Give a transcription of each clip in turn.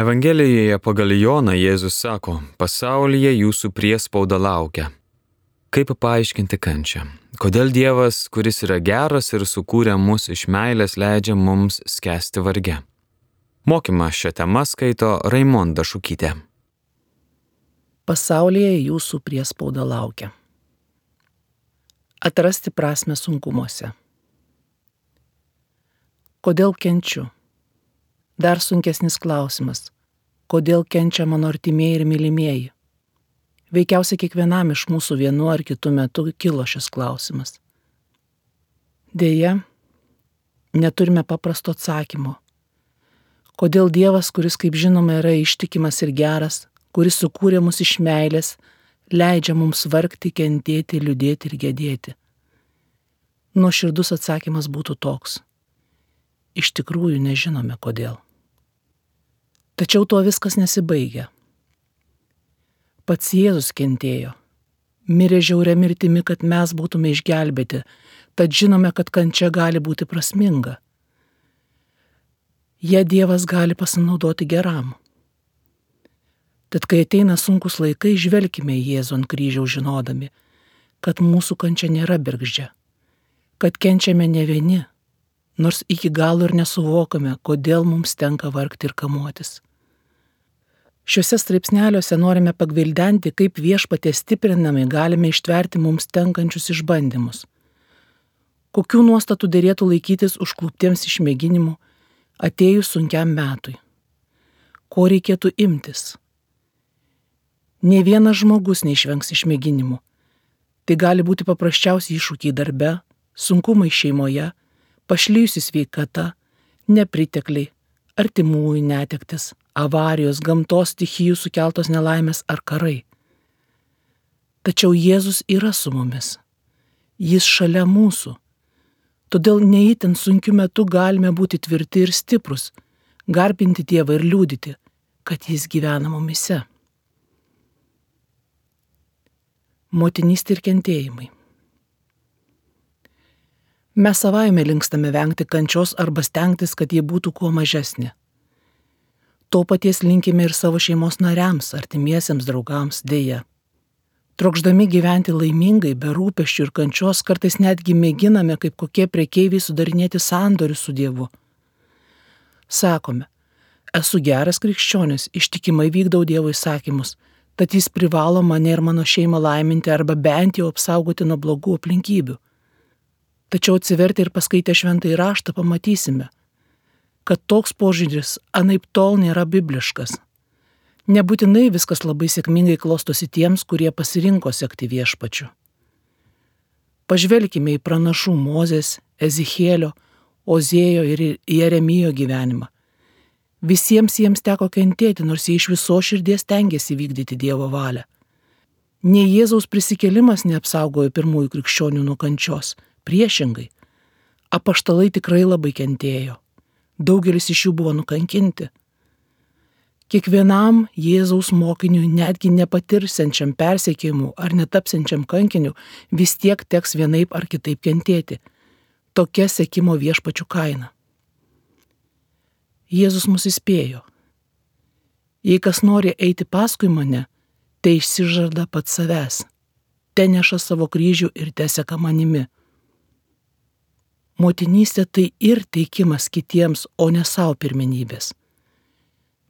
Evangelijoje pagal Joną Jėzus sako, pasaulyje jūsų priespauda laukia. Kaip paaiškinti kančią? Kodėl Dievas, kuris yra geras ir sukūrė mus iš meilės, leidžia mums skęsti varge? Mokymą šią temą skaito Raimonda Šukytė. Pasaulyje jūsų priespauda laukia. Atrasti prasme sunkumuose. Kodėl kenčiu? Dar sunkesnis klausimas. Kodėl kenčia mano artimieji ir mylimieji? Veikiausiai kiekvienam iš mūsų vienu ar kitu metu kilo šis klausimas. Deja, neturime paprasto atsakymo. Kodėl Dievas, kuris, kaip žinoma, yra ištikimas ir geras, kuris sukūrė mus iš meilės, leidžia mums vargti, kentėti, liūdėti ir gedėti? Nuoširdus atsakymas būtų toks. Iš tikrųjų nežinome kodėl. Tačiau tuo viskas nesibaigia. Pats Jėzus kentėjo, mirė žiauria mirtimi, kad mes būtume išgelbėti, tad žinome, kad kančia gali būti prasminga. Jie Dievas gali pasinaudoti geram. Tad kai ateina sunkus laikai, žvelgime į Jėzų ant kryžiaus žinodami, kad mūsų kančia nėra bergždžia, kad kenčiame ne vieni, nors iki galo ir nesuvokame, kodėl mums tenka vargti ir kamuotis. Šiuose straipsneliuose norime pagvildenti, kaip viešpatė stiprinamai galime ištverti mums tenkančius išbandymus. Kokių nuostatų dėrėtų laikytis užkluptiems išmėginimų atėjus sunkiam metui. Ko reikėtų imtis. Ne vienas žmogus neišvengs išmėginimų. Tai gali būti paprasčiausiai iššūkiai darbe, sunkumai šeimoje, pašlyjusi sveikata, nepritekliai, artimųjų netektis, avarijos, gamtos stichijų sukeltos nelaimės ar karai. Tačiau Jėzus yra su mumis. Jis šalia mūsų. Todėl neįtin sunkiu metu galime būti tvirti ir stiprus, garbinti Dievą ir liūdyti, kad Jis gyvena mumise. Motinystė ir kentėjimai. Mes savaime linkstame vengti kančios arba stengtis, kad ji būtų kuo mažesnė. To paties linkime ir savo šeimos nariams, artimiesiems draugams dėja. Trokšdami gyventi laimingai, be rūpeščių ir kančios, kartais netgi mėginame kaip kokie priekeiviai sudarinėti sandorius su Dievu. Sakome, esu geras krikščionis, ištikimai vykdau Dievo įsakymus, tad jis privalo mane ir mano šeimą laiminti arba bent jau apsaugoti nuo blogų aplinkybių. Tačiau atsivertę ir paskaitę šventąjį raštą pamatysime, kad toks požiūris anaip tol nėra bibliškas. Nebūtinai viskas labai sėkmingai klostosi tiems, kurie pasirinko sekti viešpačiu. Pažvelkime į pranašų Mozės, Ezichėlio, Ozėjo ir Jeremijo gyvenimą. Visiems jiems teko kentėti, nors jie iš viso širdies tengiasi vykdyti Dievo valią. Nei Jėzaus prisikelimas neapsaugojo pirmųjų krikščionių nuo kančios, priešingai. Apaštalai tikrai labai kentėjo daugelis iš jų buvo nukankinti. Kiekvienam Jėzaus mokiniui, netgi nepatirsiančiam persiekimų ar netapsiančiam kankiniu, vis tiek teks vienaip ar kitaip kentėti. Tokia sėkimo viešpačių kaina. Jėzus mus įspėjo. Jei kas nori eiti paskui mane, tai išsižada pats savęs, te neša savo kryžių ir teseka manimi. Motinystė tai ir teikimas kitiems, o ne savo pirmenybės.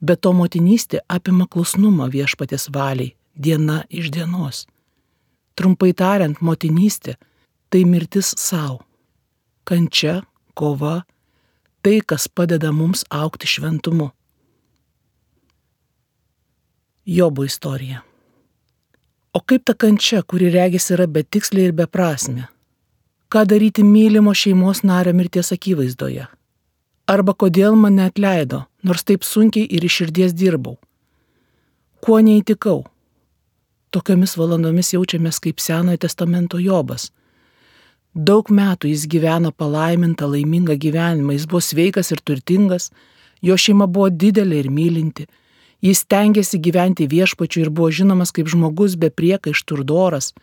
Bet to motinystė apima klusnumą viešpatės valiai diena iš dienos. Trumpai tariant, motinystė tai mirtis savo. Kančia, kova, tai, kas padeda mums aukti šventumu. Jobo istorija. O kaip ta kančia, kuri regis yra betiksliai ir beprasme, ką daryti mylimo šeimos nario mirties akivaizdoje. Arba kodėl mane atleido, nors taip sunkiai ir iš širdies dirbau. Kuo neįtikau. Tokiomis valandomis jaučiamės kaip Senojo testamento Jobas. Daug metų jis gyveno palaimintą, laimingą gyvenimą, jis buvo sveikas ir turtingas, jo šeima buvo didelė ir mylinti, jis tengiasi gyventi viešpačiu ir buvo žinomas kaip žmogus be priekaištų ir doras,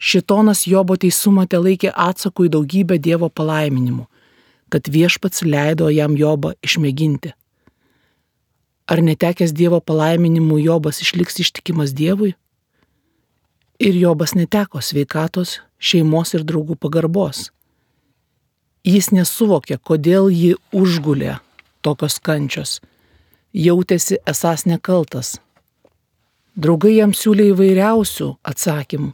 Šitonas Jobo teisumą te laikė atsaku į daugybę Dievo palaiminimų, kad viešpats leido jam Jobą išmėginti. Ar netekęs Dievo palaiminimų Jobas išliks ištikimas Dievui? Ir Jobas neteko sveikatos, šeimos ir draugų pagarbos. Jis nesuvokė, kodėl jį užgulė tokios kančios. Jautėsi esas nekaltas. Draugai jam siūlė įvairiausių atsakymų,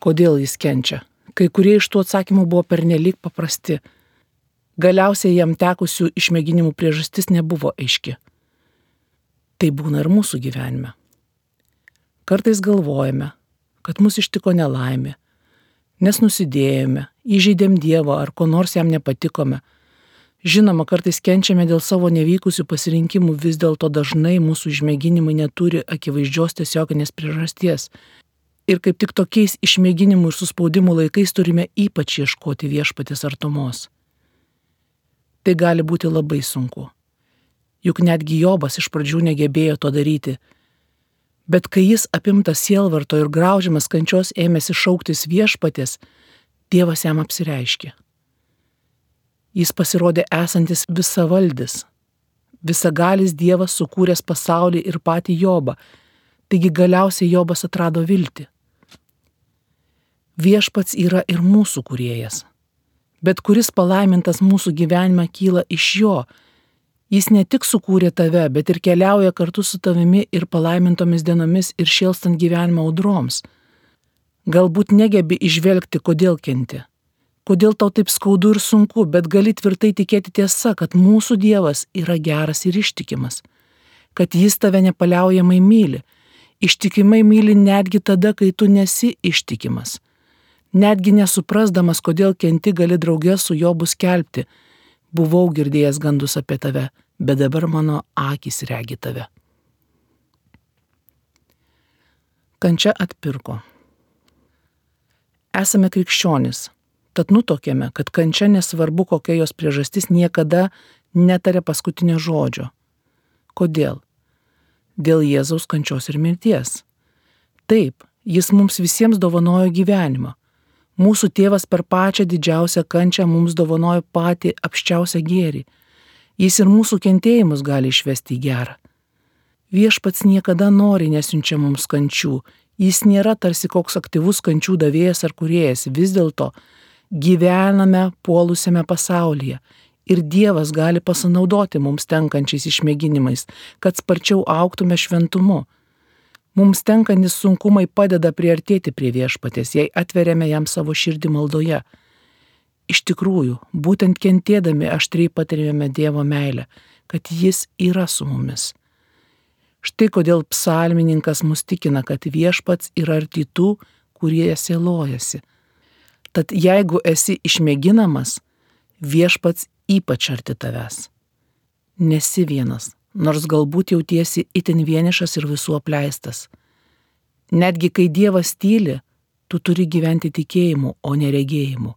kodėl jis kenčia. Kai kurie iš tų atsakymų buvo pernelyg paprasti. Galiausiai jam tekusių išmėginimų priežastis nebuvo aiški. Tai būna ir mūsų gyvenime. Kartais galvojame, kad mus ištiko nelaimė, nes nusidėjome, įžeidėm Dievą ar ko nors jam nepatikome. Žinoma, kartais kenčiame dėl savo nevykusių pasirinkimų, vis dėlto dažnai mūsų išmėginimai neturi akivaizdžios tiesioginės priežasties. Ir kaip tik tokiais išmėginimų ir suspaudimų laikais turime ypač ieškoti viešpatės artumos. Tai gali būti labai sunku. Juk netgi Jobas iš pradžių negebėjo to daryti, Bet kai jis apimtas sielvarto ir graužiamas kančios ėmėsi šauktis viešpatės, Dievas jam apsireiškė. Jis pasirodė esantis visavaldis. Visagalis Dievas sukūręs pasaulį ir patį Jobą, taigi galiausiai Jobas atrado viltį. Viešpats yra ir mūsų kuriejas. Bet kuris palaimintas mūsų gyvenime kyla iš jo, Jis ne tik sukūrė tave, bet ir keliauja kartu su tavimi ir palaimintomis dienomis ir šėlstant gyvenimo audroms. Galbūt negebi išvelgti, kodėl kenti. Kodėl tau taip skaudu ir sunku, bet gali tvirtai tikėti tiesa, kad mūsų Dievas yra geras ir ištikimas. Kad Jis tave nepaliaujamai myli. Ištikimai myli netgi tada, kai tu nesi ištikimas. Netgi nesuprasdamas, kodėl kenti, gali draugė su jo bus kelbti Buvau girdėjęs gandus apie tave, bet dabar mano akis regi tave. Kančia atpirko. Esame krikščionis, tad nutokėme, kad kančia nesvarbu kokia jos priežastis niekada netarė paskutinio žodžio. Kodėl? Dėl Jėzaus kančios ir mirties. Taip, jis mums visiems dovanojo gyvenimą, Mūsų tėvas per pačią didžiausią kančią mums dovanojo patį apščiausią gėrį. Jis ir mūsų kentėjimus gali išvesti į gerą. Viešpats niekada nori nesiunčia mums kančių. Jis nėra tarsi koks aktyvus kančių davėjas ar kuriejas. Vis dėlto gyvename puolusiame pasaulyje ir Dievas gali pasinaudoti mums tenkančiais išmėginimais, kad sparčiau auktume šventumu. Mums tenkantis sunkumai padeda priartėti prie viešpatės, jei atveriame jam savo širdį maldoje. Iš tikrųjų, būtent kentėdami aštriai patiriame Dievo meilę, kad Jis yra su mumis. Štai kodėl psalmininkas mus tikina, kad viešpats yra arti tų, kurie sėlojasi. Tad jeigu esi išmėginamas, viešpats ypač arti tavęs. Nesi vienas, nors galbūt jautiesi itin vienišas ir visų apleistas. Netgi kai Dievas tyli, tu turi gyventi tikėjimu, o ne regėjimu.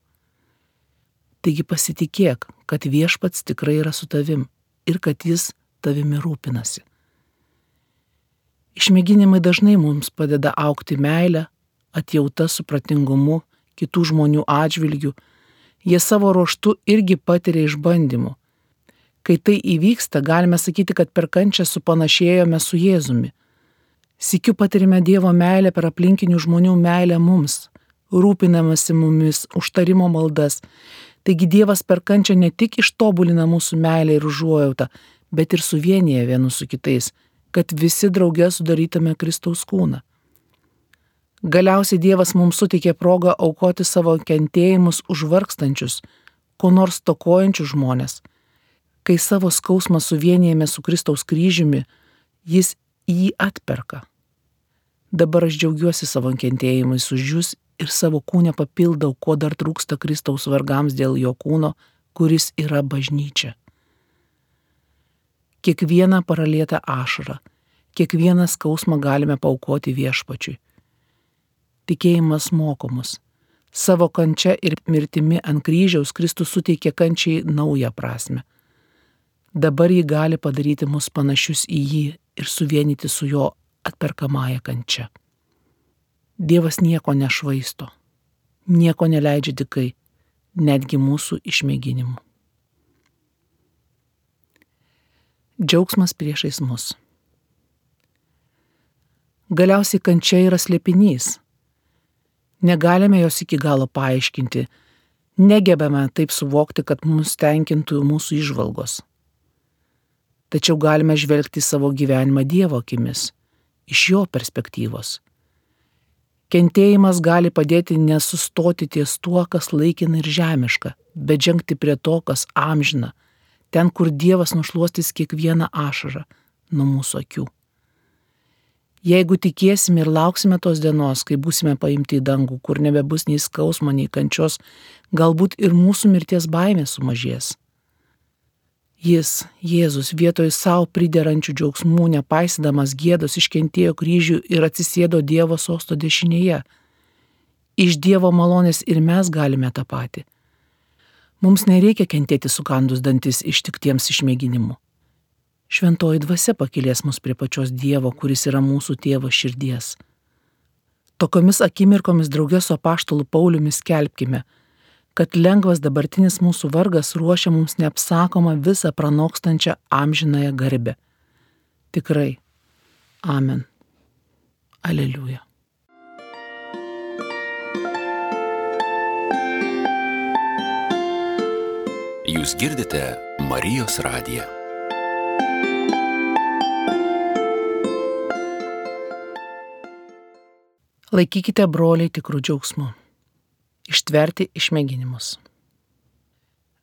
Taigi pasitikėk, kad viešpats tikrai yra su tavim ir kad jis tavimi rūpinasi. Išmėginimai dažnai mums padeda aukti meilę, atjauta supratingumu, kitų žmonių atžvilgių, jie savo ruoštų irgi patiria išbandymų Kai tai įvyksta, galime sakyti, kad per kančią supanašėjome su Jėzumi. Sikiu patirime Dievo meilę per aplinkinių žmonių meilę mums, rūpinamasi mumis, užtarimo maldas. Taigi Dievas per kančią ne tik ištobulina mūsų meilę ir užuojautą, bet ir suvienyje vienus su kitais, kad visi draugė sudarytume Kristaus kūną. Galiausiai Dievas mums suteikė progą aukoti savo kentėjimus už vargstančius, ko nors tokojančius žmonės kai savo skausmą suvienijame su Kristaus kryžiumi, jis jį atperka. Dabar aš džiaugiuosi savo kentėjimais už jūs ir savo kūnę papildau, ko dar trūksta Kristaus vargams dėl jo kūno, kuris yra bažnyčia. Kiekvieną paralietą ašarą, kiekvieną skausmą galime paukoti viešpačiui. Tikėjimas mokomus. Savo kančia ir mirtimi ant kryžiaus Kristus suteikė kančiai naują prasme dabar jį gali padaryti mus panašius į jį ir suvienyti su jo atperkamąją kančia. Dievas nieko nešvaisto, nieko neleidžia dikai, netgi mūsų išmėginimų. Džiaugsmas priešais mus. Galiausiai kančia yra slėpinys. Negalime jos iki galo paaiškinti, negebame taip suvokti, kad mus tenkintų mūsų išvalgos. Tačiau galime žvelgti savo gyvenimą Dievo akimis, iš jo perspektyvos. Kentėjimas gali padėti nesustoti ties tuo, kas laikina ir žemiška, bet žengti prie to, kas amžina, ten, kur Dievas nušuostys kiekvieną ašarą nuo mūsų akių. Jeigu tikėsime ir lauksime tos dienos, kai būsime paimti į dangų, kur nebebus nei skausmo, nei kančios, galbūt ir mūsų mirties baimė sumažės. Jis, Jėzus, vietoj savo priderančių džiaugsmų, nepaisydamas gėdos, iškentėjo kryžių ir atsisėdo Dievo sosto dešinėje. Iš Dievo malonės ir mes galime tą patį. Mums nereikia kentėti sukandus dantis ištiktiems išmėginimų šventoji dvasia pakilės mus prie pačios Dievo, kuris yra mūsų tėvo širdies. Tokiomis akimirkomis draugės su apaštalu Pauliumi skelbkime, kad lengvas dabartinis mūsų vargas ruošia mums neapsakomą visą pranokstančią amžinąją garbę. Tikrai. Amen. Aleliuja. Jūs girdite Marijos radiją. Laikykite broliai tikrų džiaugsmų. Ištverti išmėginimus.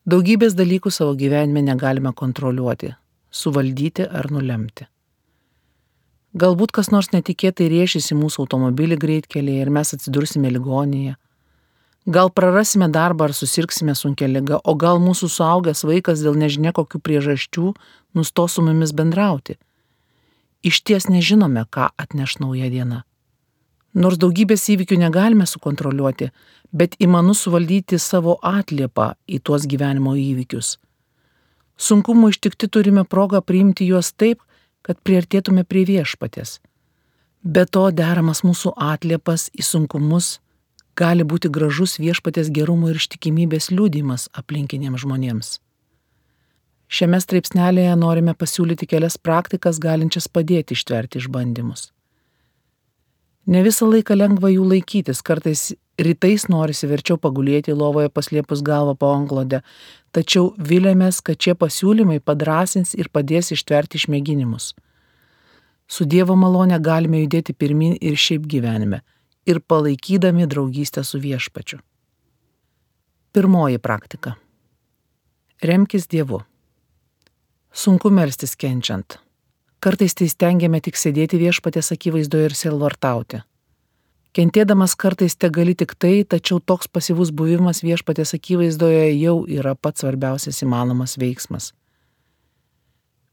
Daugybės dalykų savo gyvenime negalime kontroliuoti, suvaldyti ar nulemti. Galbūt kas nors netikėtai riešys į mūsų automobilį greitkelėje ir mes atsidursime ligonėje. Gal prarasime darbą ar susirksime sunkia lyga, o gal mūsų suaugęs vaikas dėl nežinia kokių priežasčių nustos su mumis bendrauti. Iš ties nežinome, ką atneš nauja diena. Nors daugybės įvykių negalime sukontroliuoti, bet įmanu suvaldyti savo atliepą į tuos gyvenimo įvykius. Sunkumų ištikti turime progą priimti juos taip, kad priartėtume prie viešpatės. Be to deramas mūsų atliepas į sunkumus gali būti gražus viešpatės gerumo ir ištikimybės liūdimas aplinkiniams žmonėms. Šiame straipsnelėje norime pasiūlyti kelias praktikas galinčias padėti ištverti išbandymus. Ne visą laiką lengva jų laikytis, kartais rytais norisi verčiau pagulėti lovoje paslėpus galvą po anglode, tačiau vilėmės, kad šie pasiūlymai padrasins ir padės ištverti išmėginimus. Su Dievo malonė galime judėti pirmin ir šiaip gyvenime, ir palaikydami draugystę su viešpačiu. Pirmoji praktika. Remkis Dievu. Sunku melstis kenčiant. Kartais tai stengiame tik sėdėti viešpatės akivaizdoje ir silvartauti. Kentėdamas kartais te gali tik tai, tačiau toks pasyvus buvimas viešpatės akivaizdoje jau yra pats svarbiausias įmanomas veiksmas.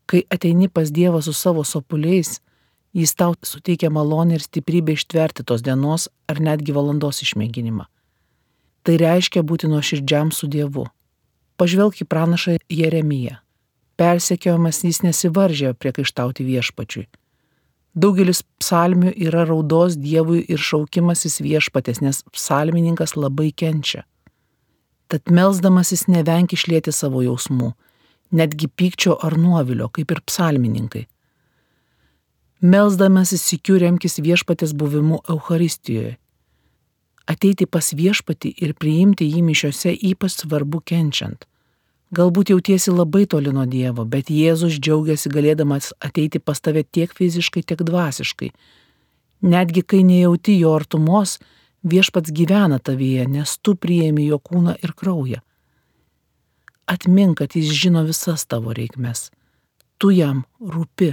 Kai ateini pas Dievą su savo sopuliais, jis tau suteikia malonę ir stiprybę ištverti tos dienos ar netgi valandos išmėginimą. Tai reiškia būti nuoširdžiam su Dievu. Pažvelk į pranašą Jeremiją persekiojamas jis nesivaržė priekaištauti viešpačiui. Daugelis psalmių yra raudos Dievui ir šaukimasis viešpatės, nes psalmininkas labai kenčia. Tad melzdamasis nevenk išlėti savo jausmų, netgi pykčio ar nuovilio, kaip ir psalmininkai. Melzdamasis sikiu remkis viešpatės buvimu Euharistijoje. Ateiti pas viešpatį ir priimti jį mišiuose ypač svarbu kenčiant. Galbūt jautiesi labai toli nuo Dievo, bet Jėzus džiaugiasi galėdamas ateiti pas tave tiek fiziškai, tiek dvasiškai. Netgi kai nejauti jo artumos, viešpats gyvena tavyje, nes tu priemi jo kūną ir kraują. Atmink, kad jis žino visas tavo reikmes. Tu jam rūpi.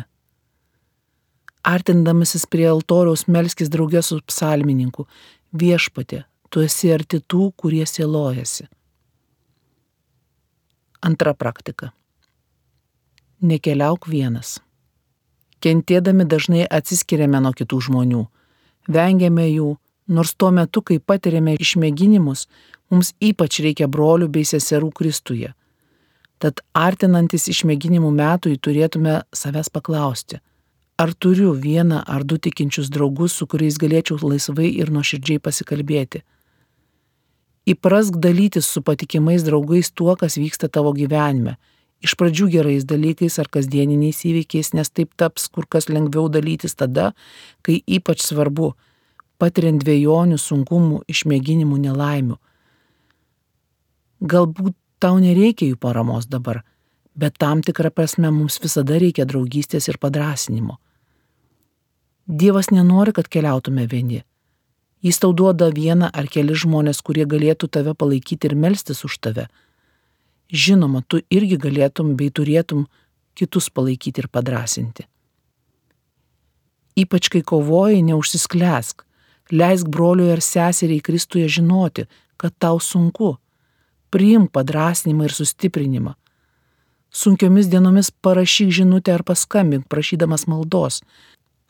Artindamasis prie altoriaus melskis draugė su psalmininku. Viešpatė, tu esi arti tų, kurie sielojasi. Antra praktika. Nekeliauk vienas. Kentėdami dažnai atsiskiriame nuo kitų žmonių, vengiame jų, nors tuo metu, kai patiriame išmėginimus, mums ypač reikia brolių bei seserų Kristuje. Tad artinantis išmėginimų metui turėtume savęs paklausti, ar turiu vieną ar du tikinčius draugus, su kuriais galėčiau laisvai ir nuoširdžiai pasikalbėti Įprask dalytis su patikimais draugais tuo, kas vyksta tavo gyvenime Iš pradžių gerais dalykais ar kasdieniniais įvykiais, nes taip taps kur kas lengviau dalytis tada, kai ypač svarbu, patiriant dviejonių, sunkumų, išmėginimų, nelaimių. Galbūt tau nereikia jų paramos dabar, bet tam tikrą prasme mums visada reikia draugystės ir padrasinimo. Dievas nenori, kad keliautume vieni. Jis tau duoda vieną ar keli žmonės, kurie galėtų tave palaikyti ir melstis už tave. Žinoma, tu irgi galėtum bei turėtum kitus palaikyti ir padrasinti. Ypač kai kovoji, neužsisklesk, leisk broliui ar seseriai Kristuje žinoti, kad tau sunku. Priimk padrasinimą ir sustiprinimą. Sunkiomis dienomis parašyk žinutę ar paskambink prašydamas maldos.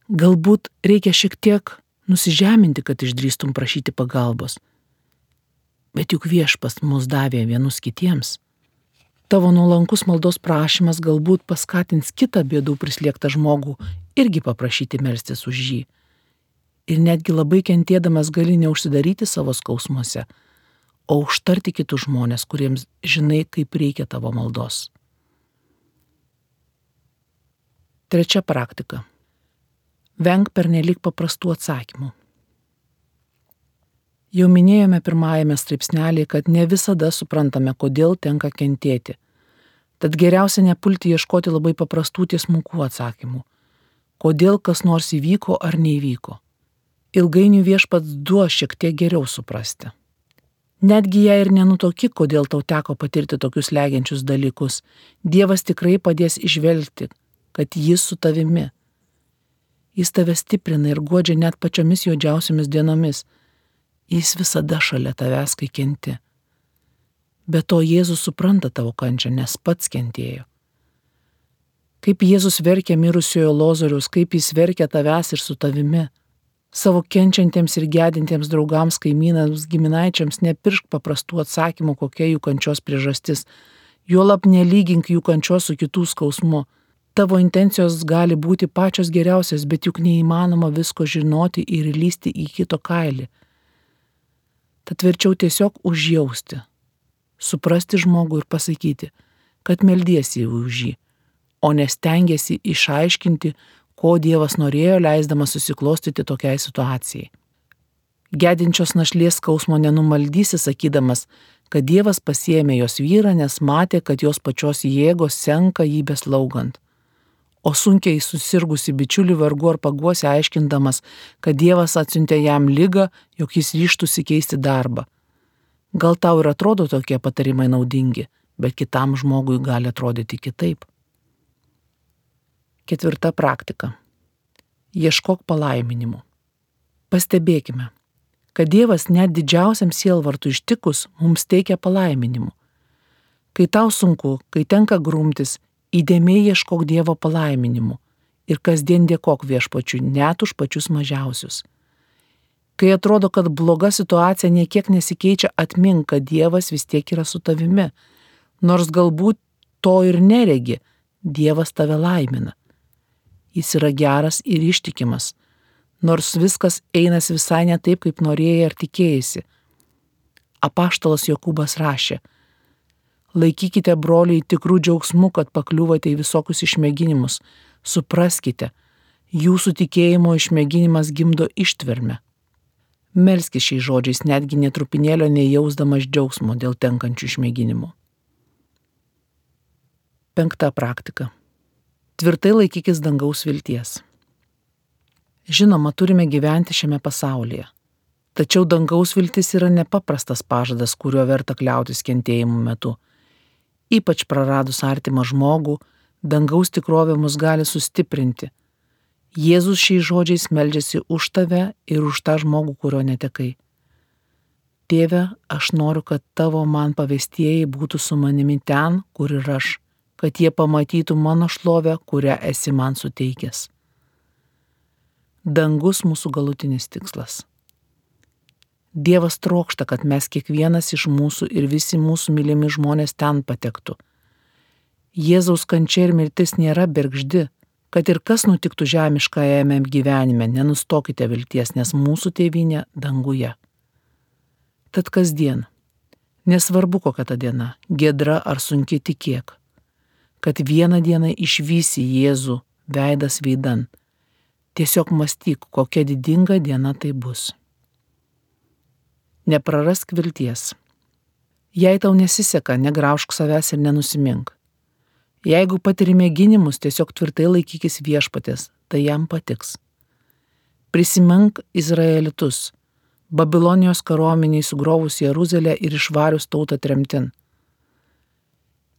Galbūt reikia šiek tiek nusižeminti, kad išdrįstum prašyti pagalbos. Bet juk viešpas mus davė vienus kitiems. Tavo nuolankus maldos prašymas galbūt paskatins kitą bėdų prislėgtą žmogų irgi paprašyti melstis už jį. Ir netgi labai kentėdamas gali neužsidaryti savo skausmuose, o užtarti kitus žmonės, kuriems žinai, kaip reikia tavo maldos. Trečia praktika. Venk pernelik paprastų atsakymų. Jau minėjome pirmajame straipsnelėje, kad ne visada suprantame, kodėl tenka kentėti. Tad geriausia nepulti ieškoti labai paprastų tiesmukų atsakymų. Kodėl kas nors įvyko ar neįvyko. Ilgainiui viešpats duos šiek tiek geriau suprasti. Netgi jei ir nenutoki, kodėl tau teko patirti tokius legiančius dalykus, Dievas tikrai padės išvelgti, kad Jis su tavimi. Jis tave stiprina ir godžia net pačiomis juodžiausiamis dienomis. Jis visada šalia tavęs, kai kenti. Be to Jėzus supranta tavo kančią, nes pats kentėjo. Kaip Jėzus verkia mirusiojo lozorius, kaip jis verkia tavęs ir su tavimi savo kenčiantiems ir gedintiems draugams, kaimynams, giminaičiams nepiršk paprastų atsakymų, kokia jų kančios priežastis. Juolap nelygink jų kančios su kitų skausmu. Tavo intencijos gali būti pačios geriausios, bet juk neįmanoma visko žinoti ir lysti į kito kailį. Tad verčiau tiesiog užjausti, suprasti žmogų ir pasakyti, kad meldiesi už jį, o nestengiasi išaiškinti, ko Dievas norėjo, leisdamas susiklostyti tokiai situacijai. Gedinčios našlės skausmo nenumaldysi, sakydamas, kad Dievas pasiemė jos vyrą, nes matė, kad jos pačios jėgos senka jį beslaugant. O sunkiai susirgusi bičiulį vargu ar paguosi aiškindamas, kad Dievas atsiuntė jam lygą, jog jis ryštųsi keisti darbą. Gal tau ir atrodo tokie patarimai naudingi, bet kitam žmogui gali atrodyti kitaip. Ketvirta praktika. Ieškok palaiminimų. Pastebėkime, kad Dievas net didžiausiam sielvartų ištikus mums teikia palaiminimų. Kai tau sunku, kai tenka grumtis, įdėmiai ieškok Dievo palaiminimų ir kasdien dėkok viešpačiui net už pačius mažiausius. Kai atrodo, kad bloga situacija niekiek nesikeičia, atmink, kad Dievas vis tiek yra su tavimi, nors galbūt to ir neregi, Dievas tave laimina jis yra geras ir ištikimas, nors viskas einas visai ne taip, kaip norėjai ar tikėjai. Apaštalas Jokūbas rašė, laikykite broliai tikrų džiaugsmų, kad pakliuvote į visokius išmėginimus, supraskite, jūsų tikėjimo išmėginimas gimdo ištvermę. Melskis šiais žodžiais netgi netrupinėlio nejausdamas džiaugsmo dėl tenkančių išmėginimų. Penkta praktika tvirtai laikykis dangaus vilties. Žinoma, turime gyventi šiame pasaulyje. Tačiau dangaus viltis yra nepaprastas pažadas, kuriuo verta kliautis kentėjimų metu. Ypač praradus artimą žmogų, dangaus tikrovė mus gali sustiprinti. Jėzus šiais žodžiais meldžiasi už tave ir už tą žmogų, kurio netekai. Tėve, aš noriu, kad tavo man pavestieji būtų su manimi ten, kur ir aš kad jie pamatytų mano šlovę, kurią esi man suteikęs. Dangus mūsų galutinis tikslas. Dievas trokšta, kad mes kiekvienas iš mūsų ir visi mūsų mylimi žmonės ten patektų. Jėzaus kančia ir mirtis nėra bergždi, kad ir kas nutiktų žemiškajame gyvenime, nenustokite vilties, nes mūsų tėvynė danguje. Tad kasdien, nesvarbu kokia ta diena, gedra ar sunki tikėk, kad vieną dieną išvysi Jėzų veidas veidan. Tiesiog mąstyk, kokia didinga diena tai bus. Neprarask vilties. Jei tau nesiseka, negraužk savęs ir nenusimink. Jeigu patiri mėginimus, tiesiog tvirtai laikykis viešpatės, tai jam patiks. Prisimink Izraelitus, Babilonijos kariuomeniai sugrovus Jeruzalę ir išvarius tautą tremtin.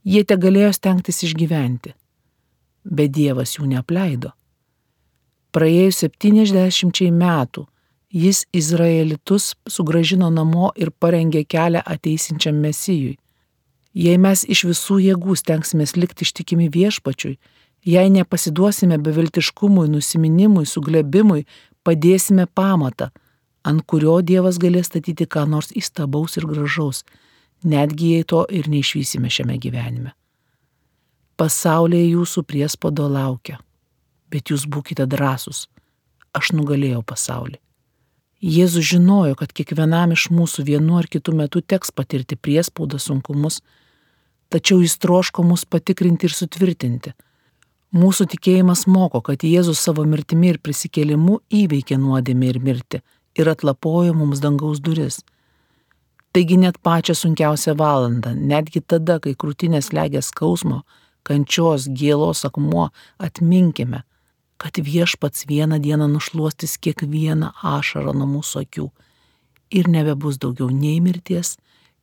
Jie te galėjo stengtis išgyventi, bet Dievas jų neapleido. Praėjus 70 metų jis Izraelitus sugražino namo ir parengė kelią ateisinčiam mesijui. Jei mes iš visų jėgų stengsimės likti ištikimi viešpačiui, jei nepasiduosime beviltiškumui, nusiminimui, suglebimui, padėsime pamatą, ant kurio Dievas galės statyti ką nors įstabaus ir gražaus, netgi jei to ir neišvysime šiame gyvenime. Pasaulyje jūsų priespado laukia, bet jūs būkite drąsūs, aš nugalėjau pasaulį. Jėzus žinojo, kad kiekvienam iš mūsų vienu ar kitu metu teks patirti priespaudą sunkumus, tačiau jis troško mus patikrinti ir sutvirtinti. Mūsų tikėjimas moko, kad Jėzus savo mirtimi ir prisikėlimu įveikė nuodėmę ir mirtį ir atlapojo mums dangaus duris. Taigi net pačią sunkiausią valandą, netgi tada, kai krūtinės legia skausmo, kančios, gėlos akmuo, atminkime, kad viešpats vieną dieną nušluostis kiekvieną ašarą nuo mūsų akių ir nebebus daugiau nei mirties,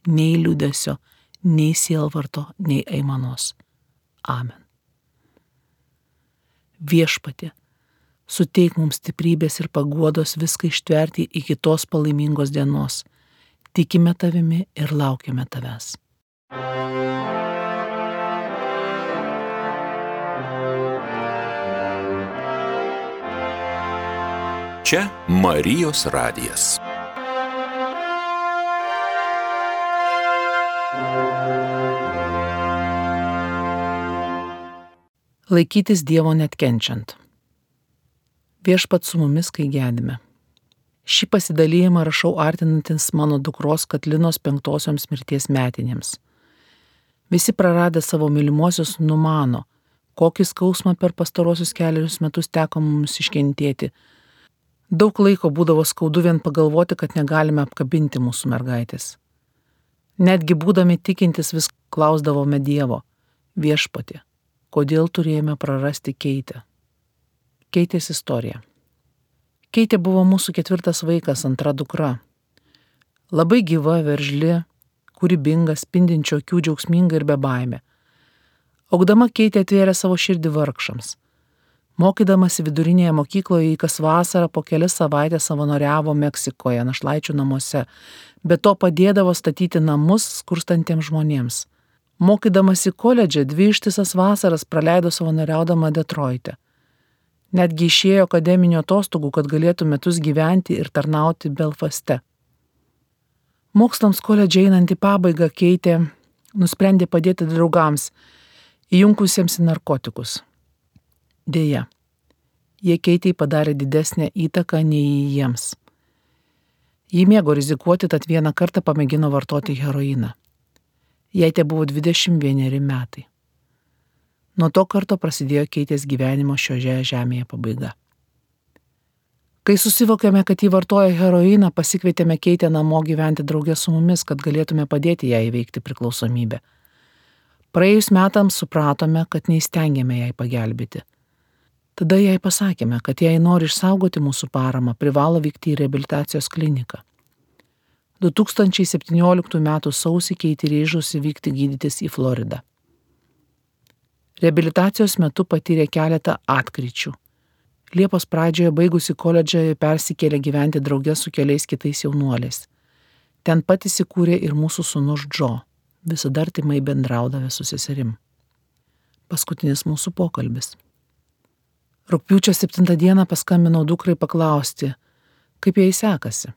nei liūdėsio, nei sielvarto, nei aimanos. Amen. Viešpatė, suteik mums stiprybės ir paguodos viską ištverti iki tos palaimingos dienos. Tikime tavimi ir laukiame tavęs. Čia Marijos radijas. Laikytis Dievo net kenčiant viešpat su mumis, kai gedime. Šį pasidalymą rašau artinantis mano dukros Katlinos penktosioms mirties metinėms. Visi praradę savo mylimuosius numano, kokį skausmą per pastarosius keliarius metus teko mums iškentėti. Daug laiko būdavo skaudu vien pagalvoti, kad negalime apkabinti mūsų mergaitės. Netgi būdami tikintis vis klausdavome Dievo, viešpatė, kodėl turėjome prarasti keitę. Keitės istorija. Keitė buvo mūsų ketvirtas vaikas, antra dukra. Labai gyva, veržli, kūrybinga, spindinčio akių džiaugsminga ir be baime. Augdama Keitė atvėrė savo širdį vargšams. Mokydamasi vidurinėje mokykloje į kas vasarą po kelias savaitės savanoriavo Meksikoje, našlaičių namuose, be to padėdavo statyti namus skurstantiems žmonėms. Mokydamasi koledže dvi ištisas vasaras praleido savanoriaudama Detroite. Netgi išėjo akademinio atostogų, kad galėtų metus gyventi ir tarnauti Belfaste. Mokslams koledžiai einant į pabaigą keitė, nusprendė padėti draugams, įjungusiems į narkotikus. Deja, jie keitiai padarė didesnę įtaką nei jiems. Ji mėgo rizikuoti, tad vieną kartą pamėgino vartoti heroiną. Jai te buvo 21 metai. Nuo to karto prasidėjo keitės gyvenimo šioje žemėje pabaiga. Kai susivokėme, kad jį vartoja heroiną, pasikvietėme keitę namo gyventi draugė su mumis, kad galėtume padėti ją įveikti priklausomybę. Praėjus metams supratome, kad neįstengėme jai pagelbėti. Tada jai pasakėme, kad jei nori išsaugoti mūsų paramą, privalo vykti į reabilitacijos kliniką. 2017 m. sausį keitį ryžusi vykti gydytis į Floridą. Reabilitacijos metu patyrė keletą atkryčių. Liepos pradžioje baigusi koledžą persikėlė gyventi draugė su keliais kitais jaunuoliais. Ten pat įsikūrė ir mūsų sunus Džo, visada artimai bendraudavę su seserim. Paskutinis mūsų pokalbis. Rūpiučio 7 dieną paskambinau dukrai paklausti, kaip jai sekasi.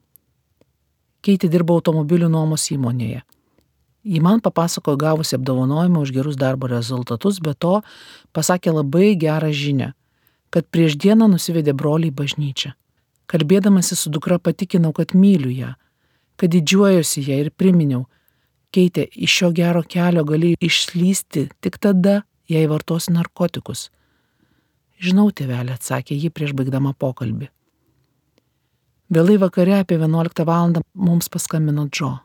Keiti dirbo automobilių nuomos įmonėje. Ji man papasakojo gavusi apdovanojimą už gerus darbo rezultatus, bet to pasakė labai gerą žinę, kad prieš dieną nusivedė broliai bažnyčią. Kalbėdamasi su dukra patikinau, kad myliu ją, kad didžiuojuosi ją ir priminiau, keitė iš šio gero kelio gali išslysti tik tada, jei vartosi narkotikus. Žinau, tėvelė, atsakė ji prieš baigdama pokalbį. Vėlai vakare apie 11 val. mums paskambino Džo.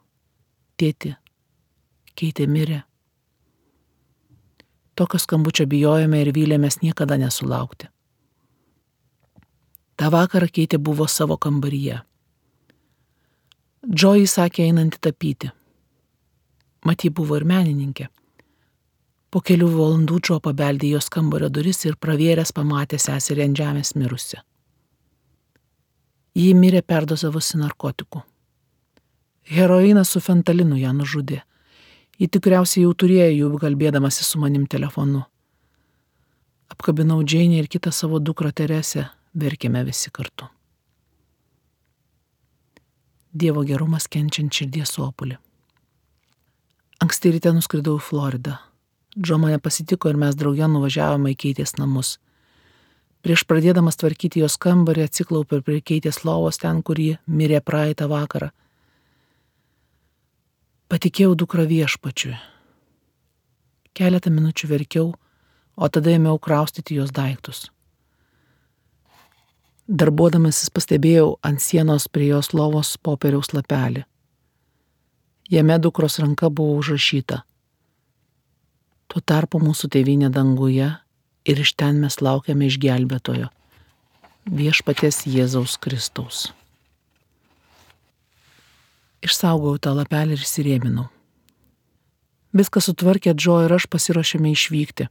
Tėti, keitė mirė. Tokio skambučio bijojome ir vylėmės niekada nesulaukti. Ta vakarą keitė buvo savo kambaryje. Džo įsakė einantį tapyti. Maty buvo ir menininkė. Po kelių valandų Džo pabeldė jos kambario duris ir pravėręs pamatė seserį ant žemės mirusi. Ji mirė perdozavusi narkotikų. Heroinas su fentalinu ją nužudė. Ji tikriausiai jau turėjo jų kalbėdamasi su manim telefonu. Apkabinau Džeinį ir kitą savo dukrą Teresę, verkėme visi kartu. Dievo gerumas kenčiant širdies opulį. Anksti ryte nuskridau į Floridą. Džo mane pasitiko ir mes draugė nuvažiavome į keitės namus. Prieš pradėdamas tvarkyti jos kambarį atsiklaupiau prie keitės lovos ten, kur ji mirė praeitą vakarą. Patikėjau dukrą viešpačiui. Keletą minučių verkiau, o tada ėmiau kraustyti jos daiktus. Darbuodamasis pastebėjau ant sienos prie jos lovos popieriaus lapelį. Jame dukros ranka buvo užrašyta Tuo tarpu mūsų tėvynė danguje ir iš ten mes laukiame išgelbėtojo, viešpaties Jėzaus Kristaus. Išsaugau tą lapelį ir įsirėminau. Viską sutvarkė Džo ir aš pasiruošėme išvykti.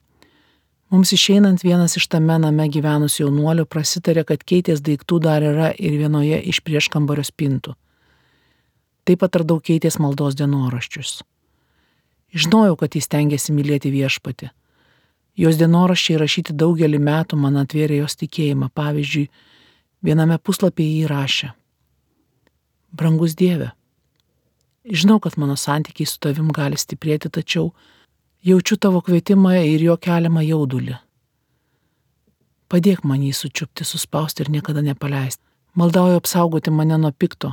Mums išeinant vienas iš tame name gyvenusių jaunuolių prasitarė, kad keitės daiktų dar yra ir vienoje iš prieškambario spintų. Taip pat radau keitės maldos dienoraščius. Žinojau, kad jis tengiasi mylėti viešpati. Jos dienoraščiai rašyti daugelį metų man atvėrė jos tikėjimą. Pavyzdžiui, viename puslapyje jį rašė. Brangus Dieve, žinau, kad mano santykiai su tavim gali stiprėti, tačiau jaučiu tavo kvietimą ir jo keliamą jaudulį. Padėk man jį sučiupti, suspausti ir niekada nepaleisti. Maldauju apsaugoti mane nuo pikto.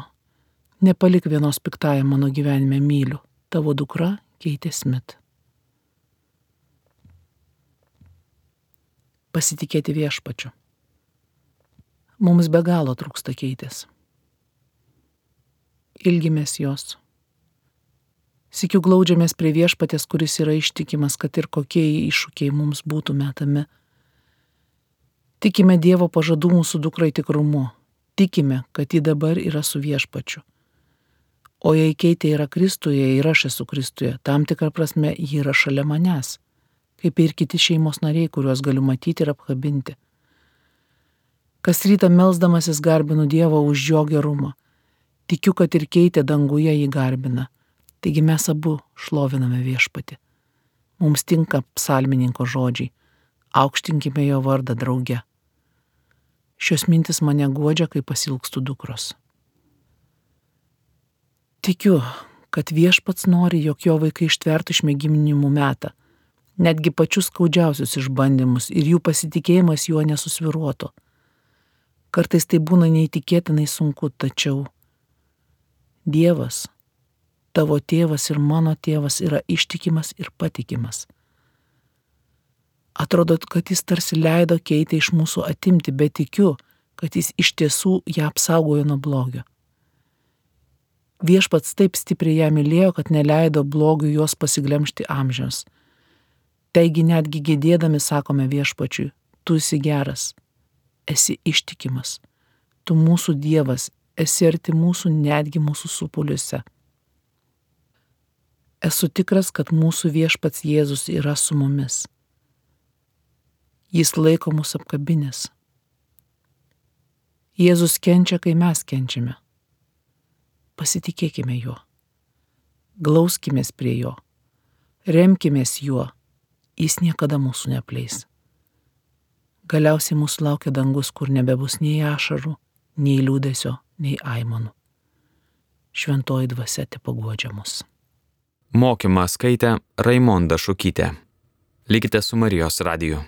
Nepalik vienos piktąją mano gyvenime myliu. Tavo dukra Keitė Smith. Pasitikėti viešpačiu. Mums be galo trūksta keitės. Ilgimės jos. Sikiu glaudžiamės prie viešpatės, kuris yra ištikimas, kad ir kokie iššūkiai mums būtų metami. Tikime Dievo pažadų mūsų dukrai tikrumu. Tikime, kad ji dabar yra su viešpačiu. O jei keitė yra Kristuje ir aš esu Kristuje, tam tikrą prasme ji yra šalia manęs, kaip ir kiti šeimos nariai, kuriuos galiu matyti ir apkabinti. Kas rytą melzdamasis garbinu Dievą už jo gerumą. Tikiu, kad ir keitė danguje jį garbina. Taigi mes abu šloviname viešpati. Mums tinka psalmininko žodžiai. Aukštinkime jo vardą drauge. Šios mintis mane godžia, kai pasilgstų dukros. Tikiu, kad viešpats nori, jog jo vaikai ištvertų išmėginimų metą, netgi pačius skaudžiausius išbandymus ir jų pasitikėjimas juo nesusviruotų. Kartais tai būna neįtikėtinai sunku, tačiau Dievas, tavo tėvas ir mano tėvas yra ištikimas ir patikimas. Atrodo, kad jis tarsi leido keitę iš mūsų atimti, bet tikiu, kad jis iš tiesų ją apsaugojo nuo blogio. Viešpats taip stipriai ją mylėjo, kad neleido blogiui jos pasiglemšti amžiams. Taigi netgi gėdėdami sakome viešpačiui, tu esi geras, esi ištikimas, tu mūsų Dievas, esi arti mūsų netgi mūsų supuliuose. Esu tikras, kad mūsų viešpats Jėzus yra su mumis. Jis laiko mus apkabinės. Jėzus kenčia, kai mes kenčiame pasitikėkime juo. Glauskimės prie jo, remkimės juo, jis niekada mūsų neapleis. Galiausiai mūsų laukia dangus, kur nebebus nei ašarų, nei liūdėsio, nei aimanų. Šventoji dvasia te paguodžia mus. Mokymą skaitė Raimonda Šukytė. Likite su Marijos radiju.